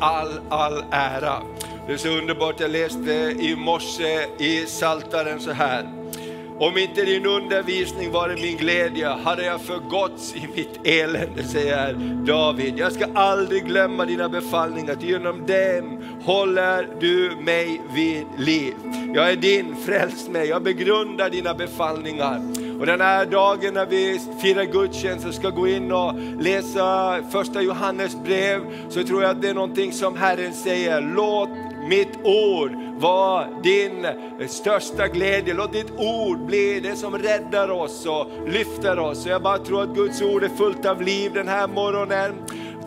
all, all ära. Det är så underbart, jag läste i morse i Saltaren så här. Om inte din undervisning varit min glädje hade jag förgåtts i mitt elände, säger David. Jag ska aldrig glömma dina befallningar, ty genom dem håller du mig vid liv. Jag är din, fräls mig, jag begrundar dina befallningar. Och den här dagen när vi firar gudstjänst och ska gå in och läsa första Johannes brev, så tror jag att det är någonting som Herren säger, låt mitt ord vara din största glädje. Låt ditt ord bli det som räddar oss och lyfter oss. Så jag bara tror att Guds ord är fullt av liv den här morgonen.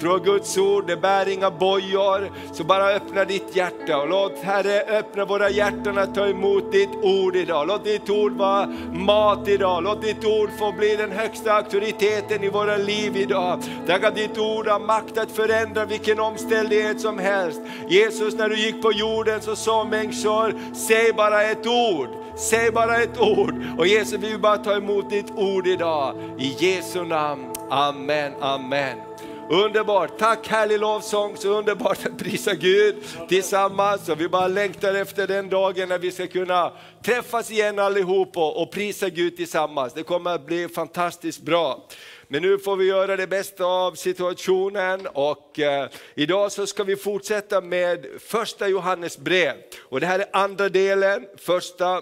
Jag tror att Guds ord, det bär inga bojor. Så bara öppna ditt hjärta och låt Herre öppna våra hjärtan att ta emot ditt ord idag. Låt ditt ord vara mat idag. Låt ditt ord få bli den högsta auktoriteten i våra liv idag. Tack att ditt ord har makt att förändra vilken omständighet som helst. Jesus, när du gick på jorden så sa människor, säg bara ett ord. Säg bara ett ord. Och Jesus, vi vill bara ta emot ditt ord idag. I Jesu namn. Amen, amen. Underbart, tack härlig lovsång, så underbart att prisa Gud tillsammans. Och vi bara längtar efter den dagen när vi ska kunna träffas igen allihop och, och prisa Gud tillsammans. Det kommer att bli fantastiskt bra. Men nu får vi göra det bästa av situationen och eh, idag så ska vi fortsätta med första Johannes brev. Och det här är andra delen, första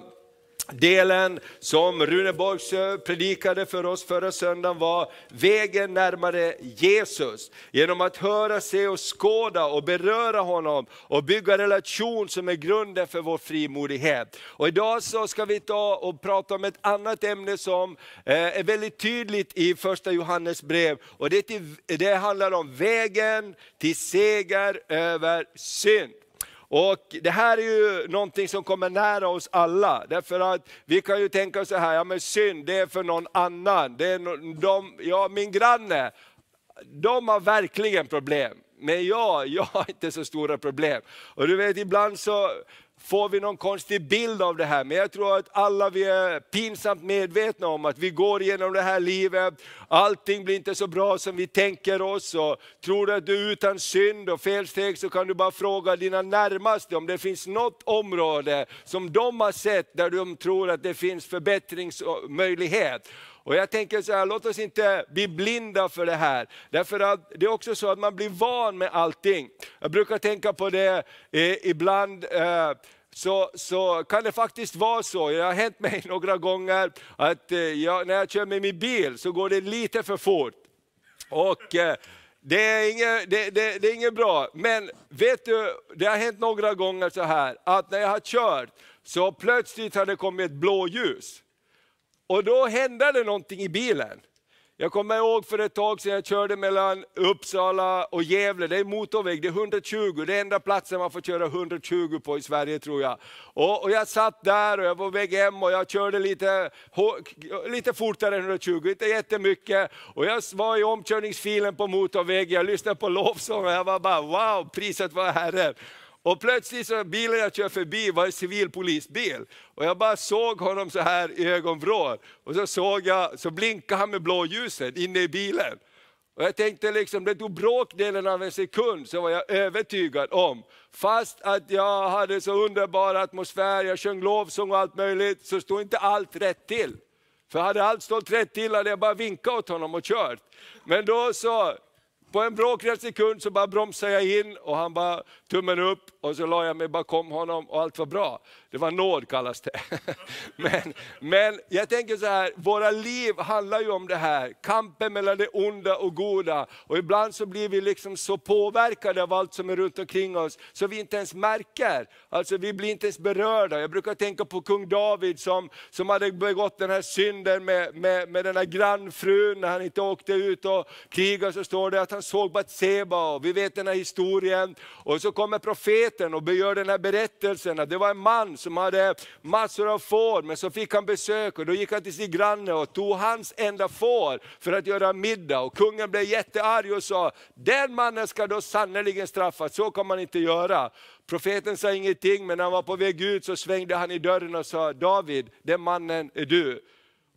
delen som Rune Borgs predikade för oss förra söndagen var vägen närmare Jesus. Genom att höra, se och skåda och beröra honom och bygga relation som är grunden för vår frimodighet. Och idag så ska vi ta och prata om ett annat ämne som eh, är väldigt tydligt i första Johannes brev. Och det, det handlar om vägen till seger över synd. Och Det här är ju någonting som kommer nära oss alla, därför att vi kan ju tänka så här, ja men synd det är för någon annan. Det är de, ja, min granne, de har verkligen problem. Men jag, jag har inte så stora problem. Och du vet ibland så får vi någon konstig bild av det här, men jag tror att alla vi är pinsamt medvetna om att vi går igenom det här livet, allting blir inte så bra som vi tänker oss. Och tror du att du är utan synd och felsteg så kan du bara fråga dina närmaste om det finns något område som de har sett där de tror att det finns förbättringsmöjlighet. Och jag tänker så här, låt oss inte bli blinda för det här. Därför att det är också så att man blir van med allting. Jag brukar tänka på det eh, ibland, eh, så, så kan det faktiskt vara så, det har hänt mig några gånger, att eh, jag, när jag kör med min bil så går det lite för fort. Och eh, det är, inget, det, det, det är inget bra, men vet du, det har hänt några gånger så här, att när jag har kört, så plötsligt har det kommit ett blåljus. Och då hände det någonting i bilen. Jag kommer ihåg för ett tag sedan jag körde mellan Uppsala och Gävle, det är motorväg, det är 120, det är enda platsen man får köra 120 på i Sverige tror jag. Och, och jag satt där och jag var på väg hem och jag körde lite, lite fortare än 120, inte jättemycket. Och jag var i omkörningsfilen på motorvägen, jag lyssnade på lovsång och jag var bara wow, priset var Herren. Och plötsligt så bilen jag kör förbi var en civilpolisbil. Och jag bara såg honom så här i ögonvrån. Och så såg jag, så blinkade han med blåljuset inne i bilen. Och jag tänkte liksom, det tog bråkdelen av en sekund så var jag övertygad om, fast att jag hade så underbar atmosfär, jag sjöng lovsång och allt möjligt, så stod inte allt rätt till. För hade allt stått rätt till hade jag bara vinkat åt honom och kört. Men då så på en bråkdel sekund så bara bromsade jag in och han bara tummen upp och så la jag mig bakom honom och allt var bra. Det var nåd kallas det. men, men jag tänker så här, våra liv handlar ju om det här, kampen mellan det onda och goda. Och ibland så blir vi liksom så påverkade av allt som är runt omkring oss, så vi inte ens märker. Alltså vi blir inte ens berörda. Jag brukar tänka på kung David som, som hade begått den här synden med, med, med den här grannfrun, när han inte åkte ut och krigade, så står det att han såg Batseba, och vi vet den här historien. Och så kommer profeten och gör den här berättelsen, att det var en man som hade massor av får, men så fick han besök och då gick han till sin granne och tog hans enda får för att göra middag. Och kungen blev jättearg och sa, den mannen ska då sannerligen straffas, så kan man inte göra. Profeten sa ingenting, men när han var på väg ut så svängde han i dörren och sa, David, den mannen är du.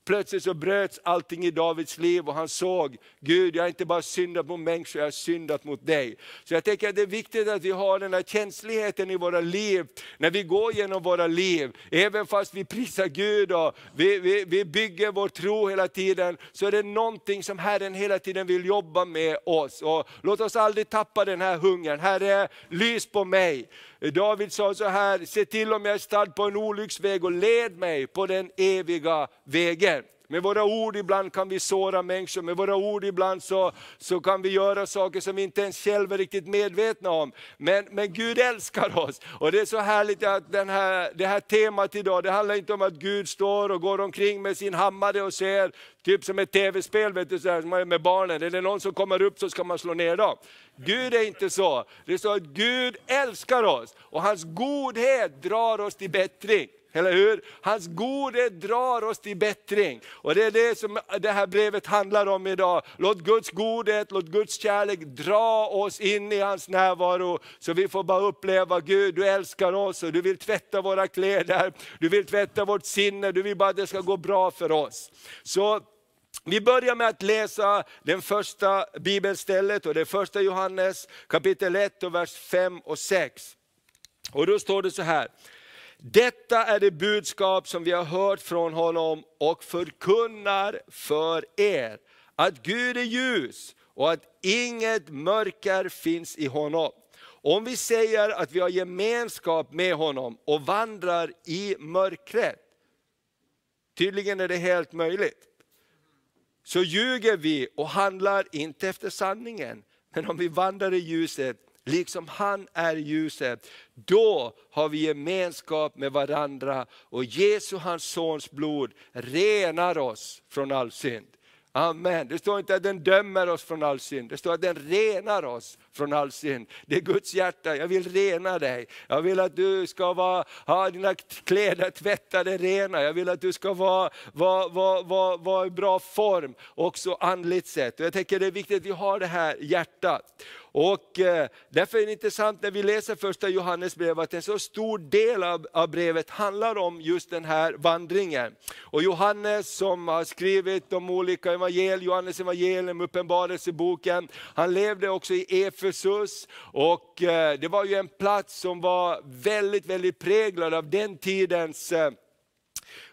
Plötsligt så bröts allting i Davids liv och han såg, Gud jag har inte bara syndat mot människor, jag har syndat mot dig. Så jag tänker att det är viktigt att vi har den här känsligheten i våra liv, när vi går genom våra liv. Även fast vi prisar Gud och vi, vi, vi bygger vår tro hela tiden, så är det någonting som Herren hela tiden vill jobba med oss. Och låt oss aldrig tappa den här hungern. Herre, lys på mig. David sa så här, se till om jag är stad på en olycksväg och led mig på den eviga vägen. Med våra ord ibland kan vi såra människor, med våra ord ibland så, så kan vi göra saker som vi inte ens själva är riktigt medvetna om. Men, men Gud älskar oss. Och det är så härligt att den här, det här temat idag, det handlar inte om att Gud står och går omkring med sin hammare och ser, typ som ett tv-spel vet du, så här, med barnen, är det någon som kommer upp så ska man slå ner dem. Gud är inte så. Det är så att Gud älskar oss och hans godhet drar oss till bättring. Eller hur? Hans godhet drar oss till bättring. Och det är det som det här brevet handlar om idag. Låt Guds godhet, låt Guds kärlek dra oss in i hans närvaro. Så vi får bara uppleva Gud, du älskar oss och du vill tvätta våra kläder, du vill tvätta vårt sinne, du vill bara att det ska gå bra för oss. Så vi börjar med att läsa den första bibelstället och det är första Johannes kapitel 1 och vers 5 och 6. Och då står det så här, detta är det budskap som vi har hört från honom och förkunnar för er, att Gud är ljus och att inget mörker finns i honom. Om vi säger att vi har gemenskap med honom och vandrar i mörkret, tydligen är det helt möjligt, så ljuger vi och handlar inte efter sanningen. Men om vi vandrar i ljuset liksom han är ljuset, då har vi gemenskap med varandra och Jesu, hans sons blod, renar oss från all synd. Amen. Det står inte att den dömer oss från all synd, det står att den renar oss från all synd. Det är Guds hjärta, jag vill rena dig. Jag vill att du ska vara, ha dina kläder tvättade rena. Jag vill att du ska vara, vara, vara, vara, vara i bra form, också andligt sett. Och jag tänker det är viktigt att vi har det här hjärtat. Och eh, därför är det intressant när vi läser första Johannesbrevet att en så stor del av, av brevet handlar om just den här vandringen. Och Johannes som har skrivit de olika evangelierna, Johannes evangelium, uppenbarelseboken, han levde också i Efesus. Och eh, det var ju en plats som var väldigt, väldigt präglad av den tidens eh,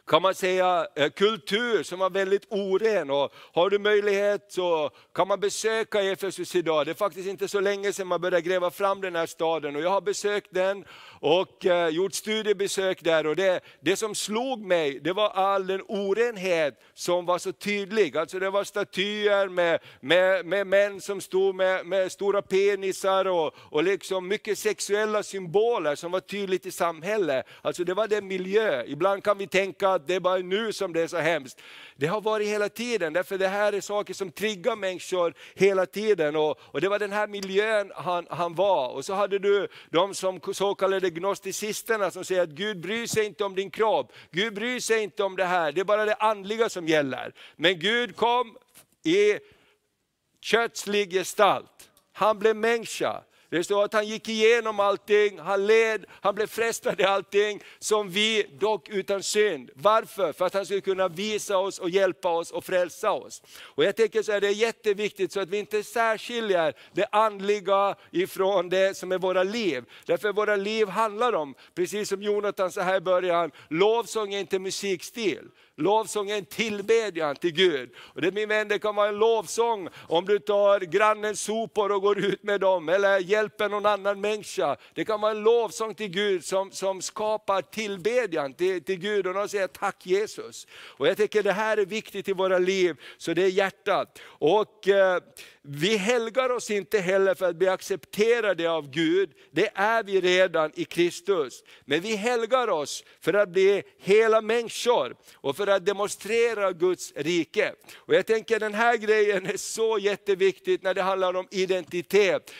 kan man säga, eh, kultur som var väldigt oren. Och har du möjlighet så kan man besöka Efesus idag. Det är faktiskt inte så länge sedan man började gräva fram den här staden. Och jag har besökt den och eh, gjort studiebesök där. Och det, det som slog mig, det var all den orenhet som var så tydlig. Alltså det var statyer med, med, med män som stod med, med stora penisar och, och liksom mycket sexuella symboler som var tydligt i samhället. Alltså det var den miljö. Ibland kan vi tänka att det är bara nu som det är så hemskt. Det har varit hela tiden, därför det här är saker som triggar människor hela tiden. Och, och det var den här miljön han, han var. Och så hade du de som så kallade gnosticisterna som säger att Gud bryr sig inte om din kropp, Gud bryr sig inte om det här, det är bara det andliga som gäller. Men Gud kom i kötslig gestalt, han blev människa. Det står att han gick igenom allting, han led, han blev frestad i allting, som vi dock utan synd. Varför? För att han skulle kunna visa oss och hjälpa oss och frälsa oss. Och jag tänker så här, det är jätteviktigt så att vi inte särskiljer det andliga ifrån det som är våra liv. Därför våra liv handlar om, precis som Jonathan sa här i början, lovsång är inte musikstil. Lovsång är en tillbedjan till Gud. Och det min vän, det kan vara en lovsång om du tar grannens sopor och går ut med dem, eller hjälper någon annan människa. Det kan vara en lovsång till Gud som, som skapar tillbedjan till, till Gud och de säger tack Jesus. Och jag tycker det här är viktigt i våra liv, så det är hjärtat. Och eh, vi helgar oss inte heller för att bli accepterade av Gud, det är vi redan i Kristus. Men vi helgar oss för att bli hela människor och för att demonstrera Guds rike. Och jag tänker den här grejen är så jätteviktigt när det handlar om identitet.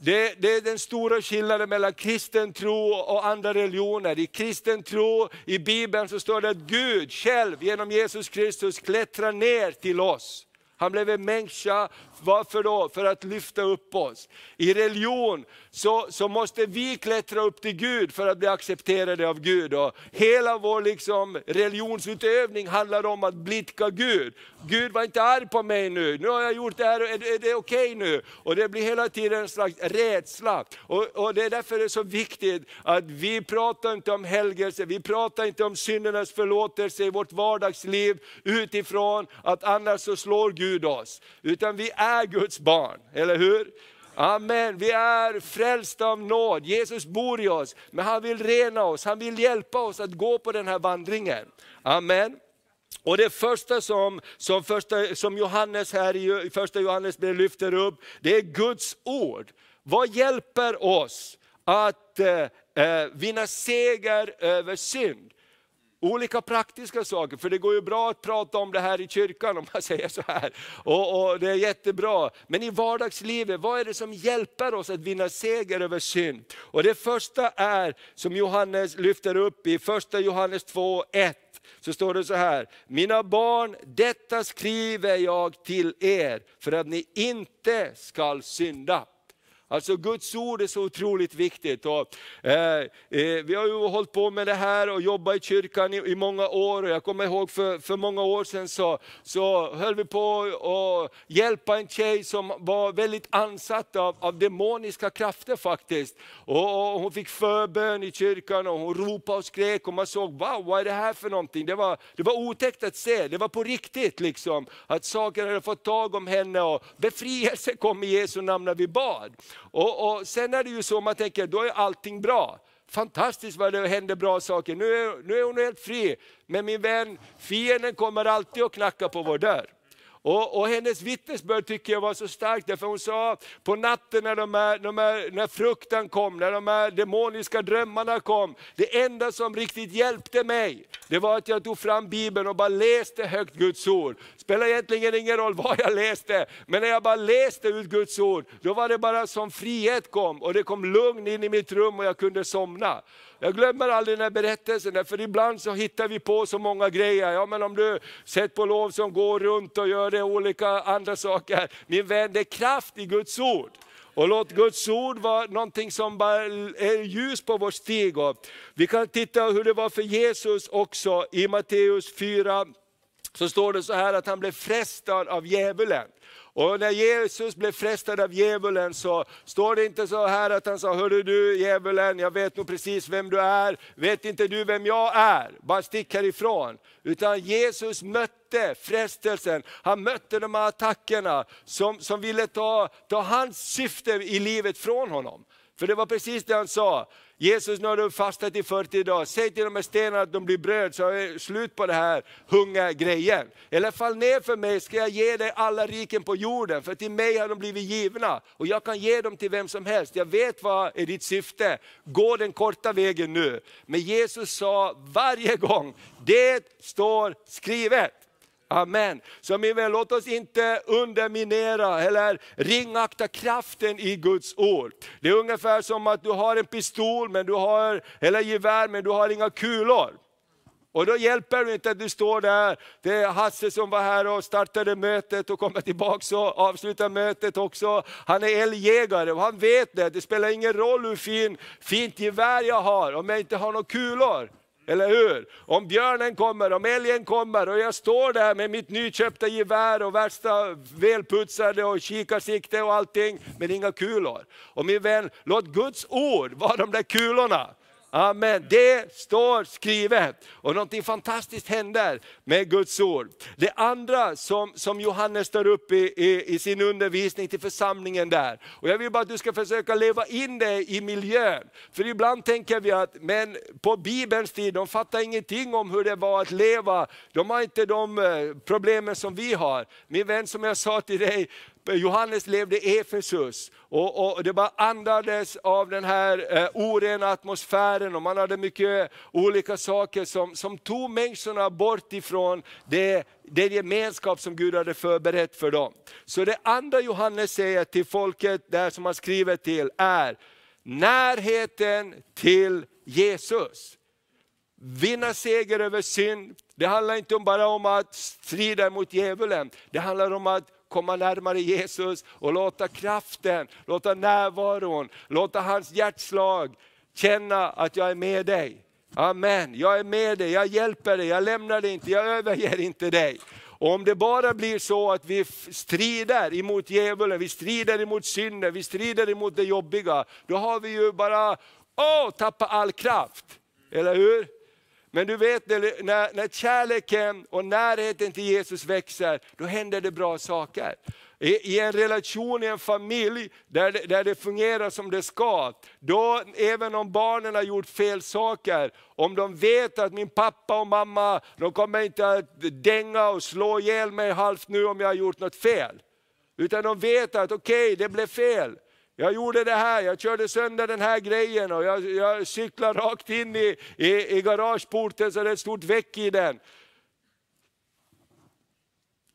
Det, det, är den stora skillnaden mellan kristen tro och andra religioner. I kristen tro, i Bibeln så står det att Gud själv genom Jesus Kristus klättrar ner till oss. Han blev en människa varför då? För att lyfta upp oss. I religion så, så måste vi klättra upp till Gud för att bli accepterade av Gud. Och hela vår liksom religionsutövning handlar om att blidka Gud. Gud var inte arg på mig nu, nu har jag gjort det här, är det, är det okej okay nu? Och det blir hela tiden en slags rädsla. Och, och det är därför det är så viktigt att vi pratar inte om helgelse, vi pratar inte om syndernas förlåtelse i vårt vardagsliv utifrån att annars så slår Gud oss. Utan vi är är Guds barn, eller hur? Amen, vi är frälsta av nåd. Jesus bor i oss, men han vill rena oss, han vill hjälpa oss att gå på den här vandringen. Amen. Och det första som, som, första, som Johannes här i första Johannes lyfter upp, det är Guds ord. Vad hjälper oss att eh, eh vinna seger över synd? Olika praktiska saker, för det går ju bra att prata om det här i kyrkan om man säger så här. Och, och, Det är jättebra. Men i vardagslivet, vad är det som hjälper oss att vinna seger över synd? Och Det första är, som Johannes lyfter upp i första Johannes 2, 1 så står det så här, mina barn, detta skriver jag till er för att ni inte skall synda. Alltså Guds ord är så otroligt viktigt. Och, eh, eh, vi har ju hållit på med det här och jobbat i kyrkan i, i, många år. Och jag kommer ihåg för, för många år sedan så, så höll vi på att hjälpa en tjej som var väldigt ansatt av, av demoniska krafter faktiskt. Och, och hon fick förbön i kyrkan och hon ropade och skrek och man såg, wow vad är det här för någonting? Det var, det var otäckt att se, det var på riktigt liksom. Att saker hade fått tag om henne och befrielse kom i Jesu namn när vi bad. Och, och Sen är det ju så, man tänker, då är allting bra. Fantastiskt vad det händer bra saker, nu är, nu är hon helt fri. Men min vän, fienden kommer alltid att knacka på vår dörr. Och, och, hennes vittnesbörd tycker jag var så starkt, därför hon sa på natten när, de här, de här, när fruktan kom, när de här demoniska drömmarna kom, det enda som riktigt hjälpte mig, det var att jag tog fram Bibeln och bara läste högt Guds ord. Spelar egentligen ingen roll vad jag läste, men när jag bara läste ut Guds ord, då var det bara som frihet kom, och det kom lugn in i mitt rum och jag kunde somna. Jag glömmer aldrig den här berättelsen, för ibland så hittar vi på så många grejer. Ja men om du sett på lov som går runt och gör det olika andra saker. Min vän, det är kraft i Guds ord. Och låt Guds ord vara någonting som bara är ljus på vår stig. Vi kan titta hur det var för Jesus också i Matteus 4, så står det så här att han blev frestad av djävulen. Och när Jesus blev frestad av djävulen så står det inte så här att han sa, hörru du djävulen, jag vet nog precis vem du är, vet inte du vem jag är? Bara stick härifrån. Utan Jesus mötte frestelsen, han mötte de här attackerna som, som ville ta, ta hans syfte i livet från honom. För det var precis det han sa, Jesus, nu har du fastat i 40 dagar, säg till de här stenarna att de blir bröd så är det slut på det här hungergrejen. Eller fall ner för mig ska jag ge dig alla riken på jorden, för till mig har de blivit givna. Och jag kan ge dem till vem som helst, jag vet vad är ditt syfte. Gå den korta vägen nu. Men Jesus sa varje gång, det står skrivet. Amen. Så min vän, låt oss inte underminera eller ringakta kraften i Guds ord. Det är ungefär som att du har en pistol men du har, eller gevär men du har inga kulor. Och då hjälper det inte att du står där, det är Hasse som var här och startade mötet och kommer tillbaka och avslutar mötet också. Han är älgjägare och han vet det, det spelar ingen roll hur fin, fint gevär jag har om jag inte har några kulor. Eller hur? Om björnen kommer, om älgen kommer och jag står där med mitt nyköpta gevär och värsta välputsade och kikarsikte och allting, men inga kulor. Och min vän, låt Guds ord vara de där kulorna. Amen. Det står skrivet. Och någonting fantastiskt händer med Guds ord. Det andra som, som Johannes tar upp i, i, i, sin undervisning till församlingen där. Och jag vill bara att du ska försöka leva in det i miljön. För ibland tänker vi att men på Bibelns tid, de fattar ingenting om hur det var att leva. De har inte de eh, problemen som vi har. Min vän som jag sa till dig, Johannes levde i Efesus och, och, det bara andades av den här eh, orena atmosfären och man hade mycket olika saker som, som tog människorna bort ifrån det, det gemenskap som Gud hade förberett för dem. Så det andra Johannes säger till folket där som han skriver till är närheten till Jesus. Vinna seger över synd, det handlar inte bara om att strida mot djävulen, det handlar om att komma närmare Jesus och låta kraften, låta närvaron, låta hans hjärtslag känna att jag är med dig. Amen, jag är med dig, jag hjälper dig, jag lämnar dig inte, jag överger inte dig. Och om det bara blir så att vi strider emot djävulen, vi strider emot synden, vi strider emot det jobbiga, då har vi ju bara åh, tappat all kraft. Eller hur? Men du vet, när, när kärleken och närheten till Jesus växer, då händer det bra saker. I, I, en relation, i en familj där det, där det fungerar som det ska, då även om barnen har gjort fel saker, om de vet att min pappa och mamma, de kommer inte att dänga och slå ihjäl mig halvt nu om jag har gjort något fel. Utan de vet att okej, okay, det blev fel. Jag gjorde det här, jag körde sönder den här grejen och jag, jag cyklade rakt in i, i, i garageporten så det är ett stort väck i den.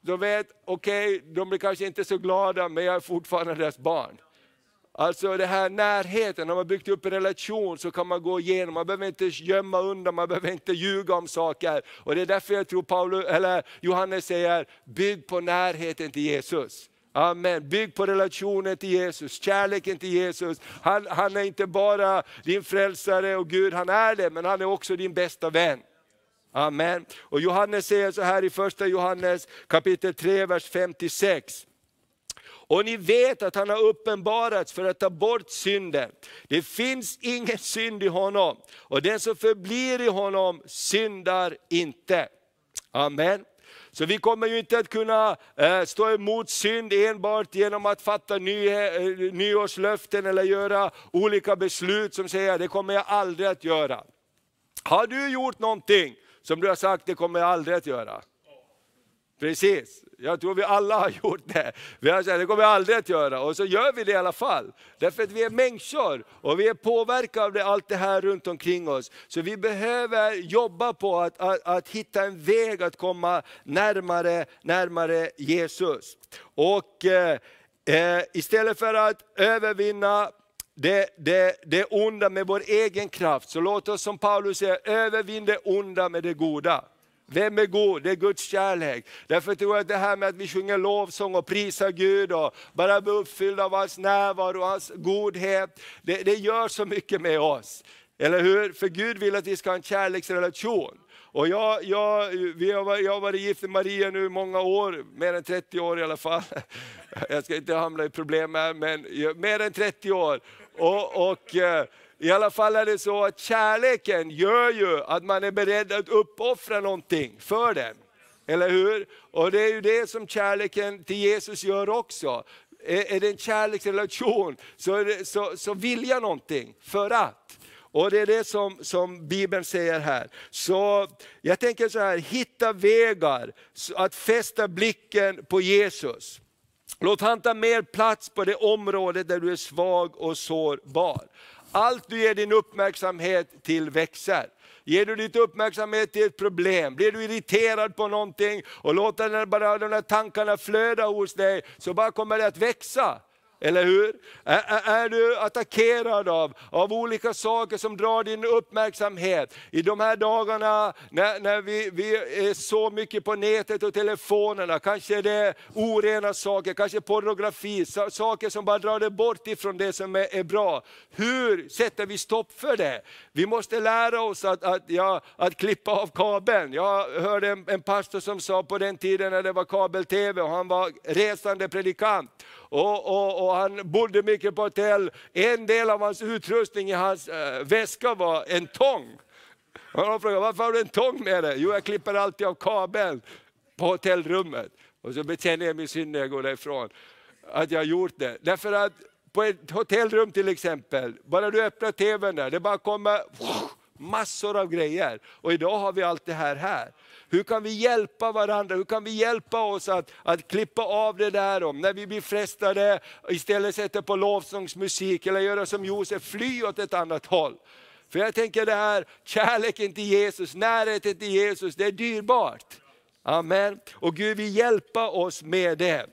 De vet, okej, okay, de blir kanske inte så glada men jag är fortfarande deras barn. Alltså den här närheten, när man byggt upp en relation så kan man gå igenom, man behöver inte gömma undan, man behöver inte ljuga om saker. Och det är därför jag tror Paulus, eller Johannes säger, bygg på närheten till Jesus. Amen. Bygg på relationen till Jesus, kärleken till Jesus. Han, han är inte bara din frälsare och Gud, han är det, men han är också din bästa vän. Amen. Och Johannes säger så här i första Johannes kapitel 3, vers 56. Och ni vet att han har uppenbarats för att ta bort synden. Det finns ingen synd i honom, och den som förblir i honom syndar inte. Amen. Så vi kommer ju inte att kunna eh, stå emot synd enbart genom att fatta ny, eh, nyårslöften eller göra olika beslut som säger det kommer jag aldrig att göra. Har du gjort någonting som du har sagt det kommer jag aldrig att göra? Precis, jag tror vi alla har gjort det. Vi har sagt det kommer jag aldrig att göra och så gör vi det i alla fall. Därför att vi är människor och vi är påverkade av allt det här runt omkring oss. Så vi behöver jobba på att, att, att hitta en väg att komma närmare, närmare Jesus. Och eh, eh istället för att övervinna det, det, det onda med vår egen kraft, så låt oss som Paulus säger, övervinn det onda med det goda. Vem är god? Det är Guds kärlek. Därför tror jag att det här med att vi sjunger lovsång och prisar Gud och bara blir uppfyllda av hans närvaro och hans godhet, det, det gör så mycket med oss. Eller hur? För Gud vill att vi ska ha en kärleksrelation. Och jag, jag, vi har, jag har varit gift med Maria nu i många år, mer än 30 år i alla fall. Jag ska inte hamna i problem här, men mer än 30 år. Och, och eh, i alla fall är det så att kärleken gör ju att man är beredd att uppoffra någonting för den. Eller hur? Och det är ju det som kärleken till Jesus gör också. Är, det en kärleksrelation så, det, så, så vill jag någonting för att. Och det är det som, som Bibeln säger här. Så jag tänker så här, hitta vägar att fästa blicken på Jesus. Låt han ta mer plats på det område där du är svag och sårbar. Allt du ger din uppmärksamhet till växer. Ger du ditt uppmärksamhet till ett problem, blir du irriterad på någonting och låter den bara, de här tankarna flöda hos dig, så bara kommer det att växa. Eller hur? Är, är, du attackerad av, av olika saker som drar din uppmärksamhet? I de här dagarna när, när vi, vi är så mycket på nätet och telefonerna, kanske det är orena saker, kanske pornografi, saker som bara drar dig bort ifrån det som är, är, bra. Hur sätter vi stopp för det? Vi måste lära oss att, att, ja, att klippa av kabeln. Jag hörde en, en pastor som sa på den tiden när det var kabel-tv, och han var resande predikant, och, och, och, han bodde mycket på hotell. En del av hans utrustning i hans äh, väska var en tång. Och han frågade, varför har du en tång med dig? Jo, jag klipper alltid av kabeln på hotellrummet. Och så bekänner jag min synd när jag går därifrån, att jag har gjort det. Därför att på ett hotellrum till exempel, bara du öppnar tvn där, det bara kommer massor av grejer. Och idag har vi allt det här här. Hur kan vi hjälpa varandra? Hur kan vi hjälpa oss att, att klippa av det där om, när vi blir frestade, istället sätta på lovsångsmusik eller göra som Josef, fly åt ett annat håll. För jag tänker det här, kärleken till Jesus, närheten till Jesus, det är dyrbart. Amen. Och Gud vill hjälpa oss med det.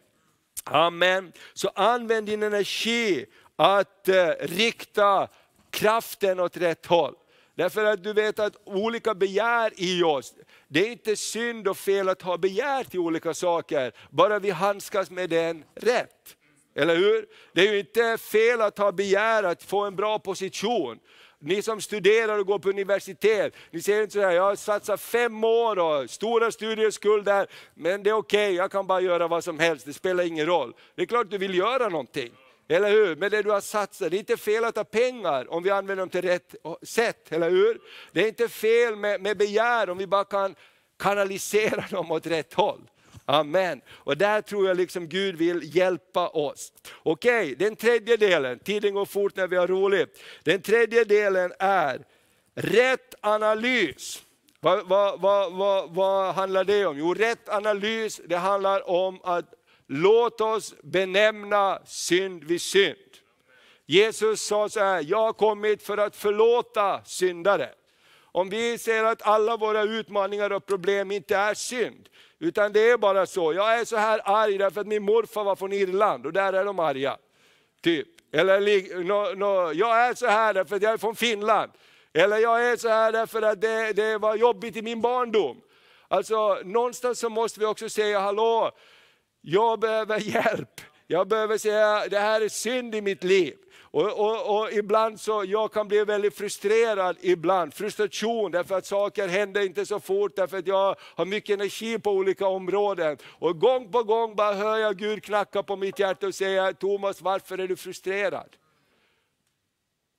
Amen. Så använd din energi att eh, rikta kraften åt rätt håll. Därför att du vet att olika begär i oss, det är inte synd och fel att ha begär till olika saker, bara vi handskas med den rätt. Eller hur? Det är ju inte fel att ha begär att få en bra position. Ni som studerar och går på universitet, ni säger inte så här, jag har satsat fem år och stora studieskulder, men det är okej, okay, jag kan bara göra vad som helst, det spelar ingen roll. Det är klart du vill göra någonting. Eller hur? Med det du har satsat, det är inte fel att ha pengar om vi använder dem till rätt sätt, eller hur? Det är inte fel med, med begär om vi bara kan kanalisera dem åt rätt håll. Amen. Och där tror jag liksom Gud vill hjälpa oss. Okej, okay, den tredje delen, tiden går fort när vi har roligt. Den tredje delen är rätt analys. Vad, vad, vad, vad, vad handlar det om? Jo, rätt analys, det handlar om att låt oss benämna synd vid synd. Jesus sa så här, jag har kommit för att förlåta syndare. Om vi ser att alla våra utmaningar och problem inte är synd, utan det är bara så, jag är så här arg därför att min morfar var från Irland och där är de arga. Typ. Eller no, no, jag är så här därför att jag är från Finland. Eller jag är så här därför att det, det var jobbigt i min barndom. Alltså någonstans så måste vi också säga, hallå, jag behöver hjälp. Jag behöver säga, det här är synd i mitt liv. Och, och, och, ibland så, jag kan bli väldigt frustrerad ibland, frustration därför att saker händer inte så fort, därför att jag har mycket energi på olika områden. Och gång på gång bara hör jag Gud knacka på mitt hjärta och säga, Thomas varför är du frustrerad?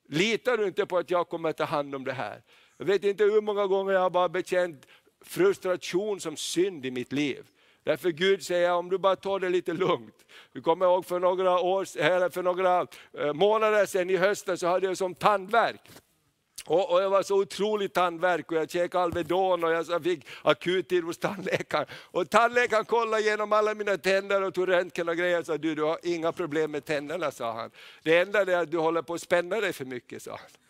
Litar du inte på att jag kommer att ta hand om det här? Jag vet inte hur många gånger jag har bara bekänt frustration som synd i mitt liv. Därför Gud säger, om du bara tar det lite lugnt. Du kommer ihåg för några, år, eller för några eh, månader sedan i hösten så hade jag som tandvärk. Och, och jag var så otroligt tandvärk och jag käkade Alvedon och jag fick akuttid hos tandläkaren. Och tandläkaren kollade igenom alla mina tänder och tog röntgen och grejer och sa, du, du har inga problem med tänderna, sa han. Det enda är att du håller på att spänna dig för mycket, sa han.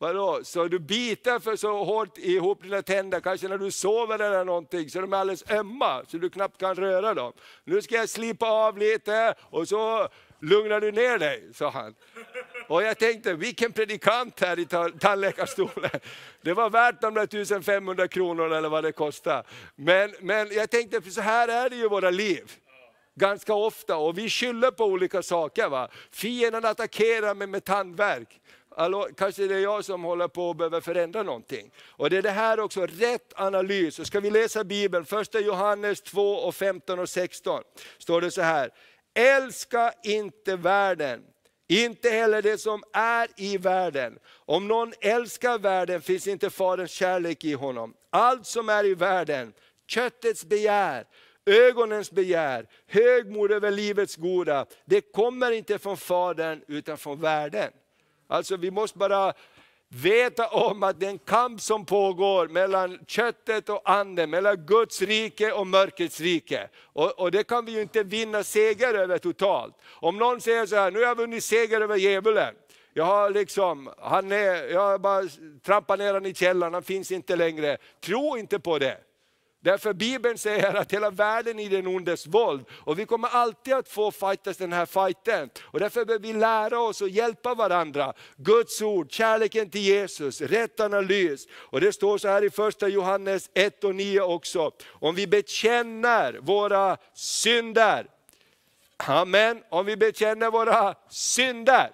Vadå, så du biter för så hårt ihop dina tänder, kanske när du sover eller någonting, så de är alldeles ömma, så du knappt kan röra dem. Nu ska jag slipa av lite och så lugnar du ner dig, sa han. Och jag tänkte, vilken predikant här i tandläkarstolen. Det var värt de där 1500 kronorna eller vad det kostade. Men, men jag tänkte, för så här är det ju i våra liv ganska ofta och vi skyller på olika saker. Va? Fienden attackerar mig med tandvärk. Alltså, kanske det är jag som håller på att behöver förändra någonting. Och det är det här också, rätt analys. Så ska vi läsa Bibeln, första Johannes 2, och 15 och 16. Står det så här, älska inte världen, inte heller det som är i världen. Om någon älskar världen finns inte Faderns kärlek i honom. Allt som är i världen, köttets begär, ögonens begär, högmod över livets goda, det kommer inte från Fadern utan från världen. Alltså vi måste bara veta om att det är en kamp som pågår mellan köttet och anden, mellan Guds rike och mörkrets rike. Och, och, det kan vi ju inte vinna seger över totalt. Om någon säger så här, nu har jag vunnit seger över djävulen. Jag har, liksom, han är, jag har bara trampat ner honom i källaren, han finns inte längre. Tro inte på det. Därför Bibeln säger att hela världen är i den ondes våld. Och vi kommer alltid att få fightas den här fighten. Och därför behöver vi lära oss och hjälpa varandra. Guds ord, kärleken till Jesus, rätt analys. Och det står så här i första Johannes 1 och 9 också. Om vi bekänner våra synder. Amen. Om vi bekänner våra synder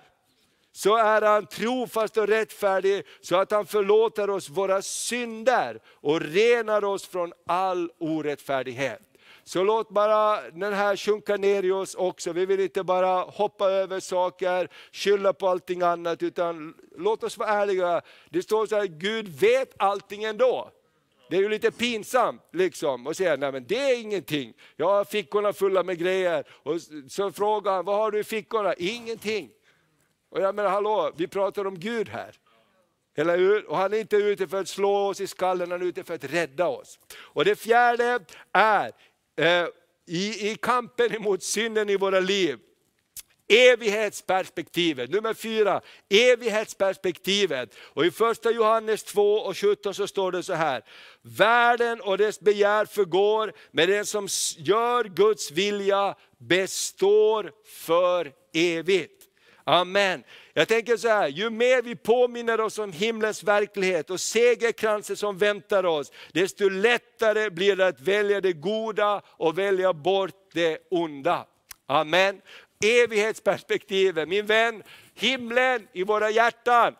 så är han trofast och rättfärdig så att han förlåter oss våra synder och renar oss från all orättfärdighet. Så låt bara den här sjunka ner i oss också. Vi vill inte bara hoppa över saker, skylla på allting annat, utan låt oss vara ärliga. Det står så här, Gud vet allting ändå. Det är ju lite pinsamt liksom att säga, nej men det är ingenting. Jag har fickorna fulla med grejer. Och så frågar han, vad har du i fickorna? Ingenting. Och jag menar, hallå, vi pratar om Gud här. Eller hur? Och han är inte ute för att slå oss i skallen, han är ute för att rädda oss. Och det fjärde är, eh, i, i kampen emot synden i våra liv, evighetsperspektivet. Nummer fyra, evighetsperspektivet. Och i första Johannes 2 och 17 så står det så här, världen och dess begär förgår, men den som gör Guds vilja består för evigt. Amen. Jag tänker så här, ju mer vi påminner oss om himlens verklighet och segerkransen som väntar oss, desto lättare blir det att välja det goda och välja bort det onda. Amen. Evighetsperspektivet, min vän, himlen i våra hjärtan.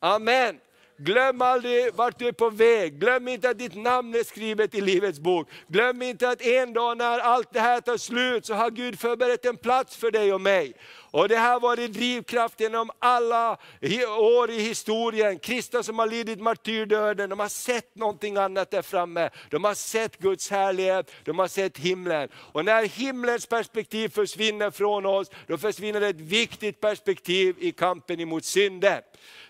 Amen. Glöm aldrig vart du är på väg. Glöm inte att ditt namn är skrivet i Livets bok. Glöm inte att en dag när allt det här tar slut så har Gud förberett en plats för dig och mig. Och det här har varit drivkraften genom alla år i historien. Kristna som har lidit martyrdöden, de har sett någonting annat där framme. De har sett Guds härlighet, de har sett himlen. Och när himlens perspektiv försvinner från oss, då försvinner ett viktigt perspektiv i kampen emot synden.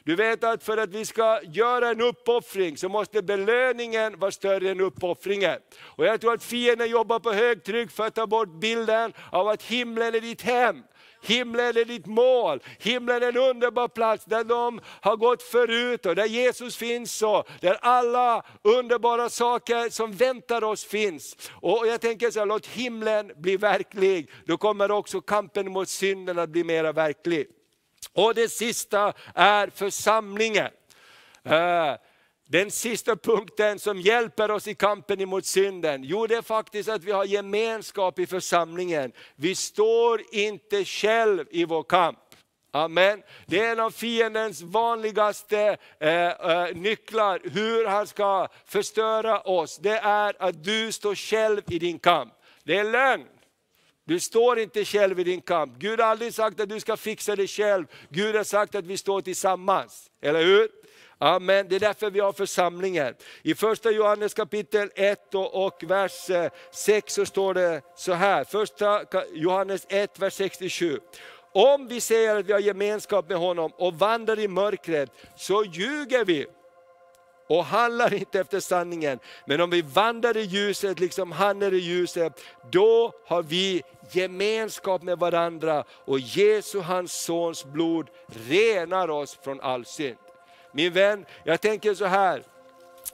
Du vet att för att vi ska göra en uppoffring så måste belöningen vara större än uppoffringen. Och jag tror att fienden jobbar på högtryck för att ta bort bilden av att himlen är ditt hem. Himlen är ditt mål, himlen är en underbar plats där de har gått förut och där Jesus finns och där alla underbara saker som väntar oss finns. Och jag tänker så här, låt himlen bli verklig, då kommer också kampen mot synden att bli mera verklig. Och det sista är församlingen. Eh, den sista punkten som hjälper oss i kampen emot synden, jo det är faktiskt att vi har gemenskap i församlingen. Vi står inte själv i vår kamp. Amen. Det är en av fiendens vanligaste eh, eh, nycklar, hur han ska förstöra oss. Det är att du står själv i din kamp. Det är lögn. Du står inte själv i din kamp. Gud har aldrig sagt att du ska fixa det själv. Gud har sagt att vi står tillsammans. Eller hur? Amen. Det är därför vi har församlingen. I första Johannes kapitel 1 och vers eh, 6 så står det så här. Första Johannes 1, vers 67. Om vi säger att vi har gemenskap med honom och vandrar i mörkret så ljuger vi och handlar inte efter sanningen. Men om vi vandrar i ljuset liksom han är i ljuset, då har vi gemenskap med varandra och Jesu, hans sons blod, renar oss från all synd. Min vän, jag tänker så här,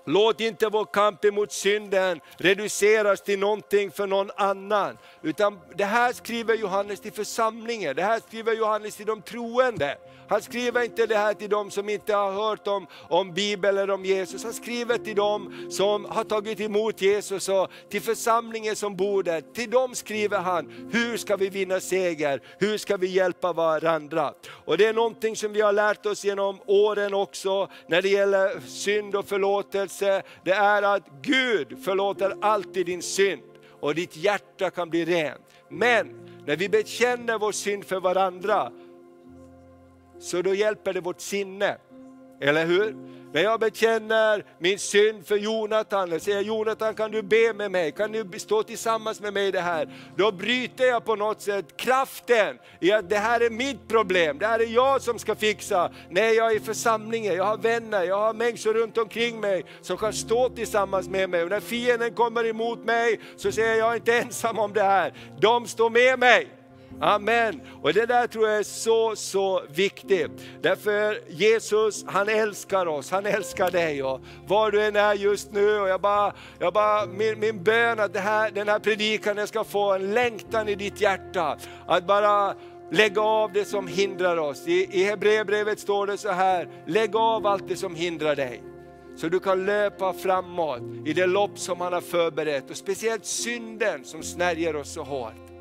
Låt inte vår kamp emot synden reduceras till någonting för någon annan. Utan det här skriver Johannes till församlingen, det här skriver Johannes till de troende. Han skriver inte det här till de som inte har hört om, om Bibeln eller om Jesus. Han skriver till de som har tagit emot Jesus och till församlingen som bor där. Till dem skriver han, hur ska vi vinna seger? Hur ska vi hjälpa varandra? Och det är någonting som vi har lärt oss genom åren också när det gäller synd och förlåtelse. Det är att Gud förlåter alltid din synd och ditt hjärta kan bli rent. Men när vi bekänner vår synd för varandra, så då hjälper det vårt sinne. Eller hur? När jag bekänner min synd för Jonathan, och säger Jonathan kan du be med mig, kan du stå tillsammans med mig i det här? Då bryter jag på något sätt kraften i att det här är mitt problem, det här är jag som ska fixa. Nej, jag är i församlingen, jag har vänner, jag har människor runt omkring mig som kan stå tillsammans med mig. Och när fienden kommer emot mig så säger jag, jag är inte ensam om det här, de står med mig. Amen. Och det där tror jag är så, så viktigt. Därför Jesus, han älskar oss, han älskar dig. Och var du än är just nu, och jag bara, jag bara, min, min bön att det här, den här predikan ska få en längtan i ditt hjärta. Att bara lägga av det som hindrar oss. I, i Hebreerbrevet står det så här, lägg av allt det som hindrar dig. Så du kan löpa framåt i det lopp som han har förberett. Och speciellt synden som snärjer oss så hårt.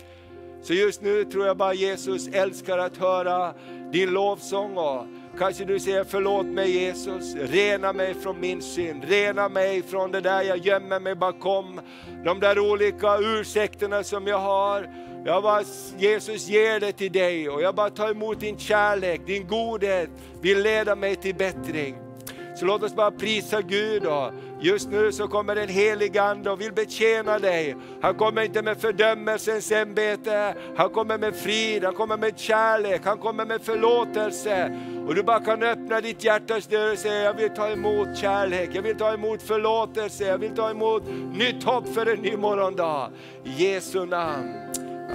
Så just nu tror jag bara Jesus älskar att höra din lovsång och kanske du säger förlåt mig Jesus, rena mig från min synd, rena mig från det där jag gömmer mig bakom, de där olika ursäkterna som jag har. Jag bara, Jesus ger det till dig och jag bara tar emot din kärlek, din godhet vill leda mig till bättring. Så låt oss bara prisa Gud. Och just nu så kommer den Helige Ande och vill betjäna dig. Han kommer inte med fördömelsens ämbete, han kommer med frid, han kommer med kärlek, han kommer med förlåtelse. Och du bara kan öppna ditt hjärtas dörr och säga, jag vill ta emot kärlek, jag vill ta emot förlåtelse, jag vill ta emot nytt hopp för en ny morgondag. I Jesu namn.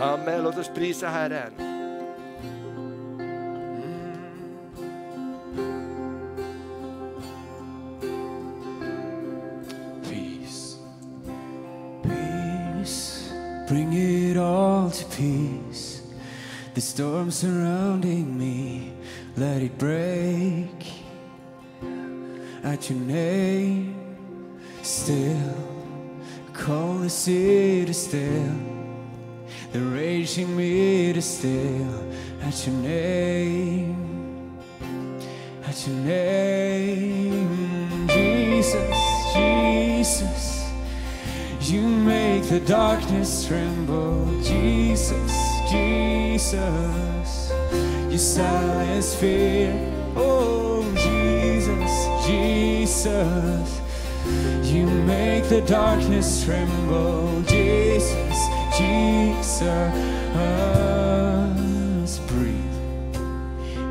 Amen. Låt oss prisa Herren. The storm surrounding me, let it break. At your name, still, call the sea to still. The raging me to still. At your name, at your name, Jesus, Jesus. You make the darkness tremble, Jesus, Jesus. You silence fear, oh Jesus, Jesus. You make the darkness tremble, Jesus, Jesus. Breathe,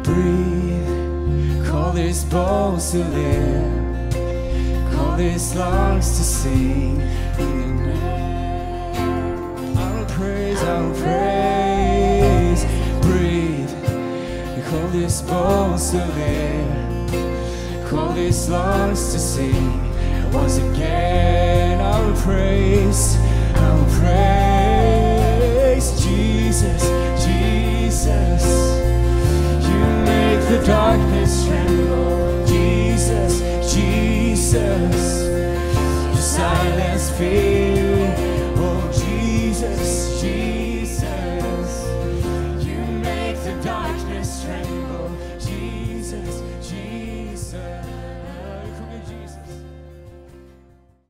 breathe. Call these bones to live, call these lungs to sing. In name, I will praise, I will praise. Call this bones to live, Call this lungs to sing. Once again, I will praise, I will praise Jesus, Jesus. You make the darkness tremble, Jesus, Jesus. Your silence fear, oh Jesus, Jesus.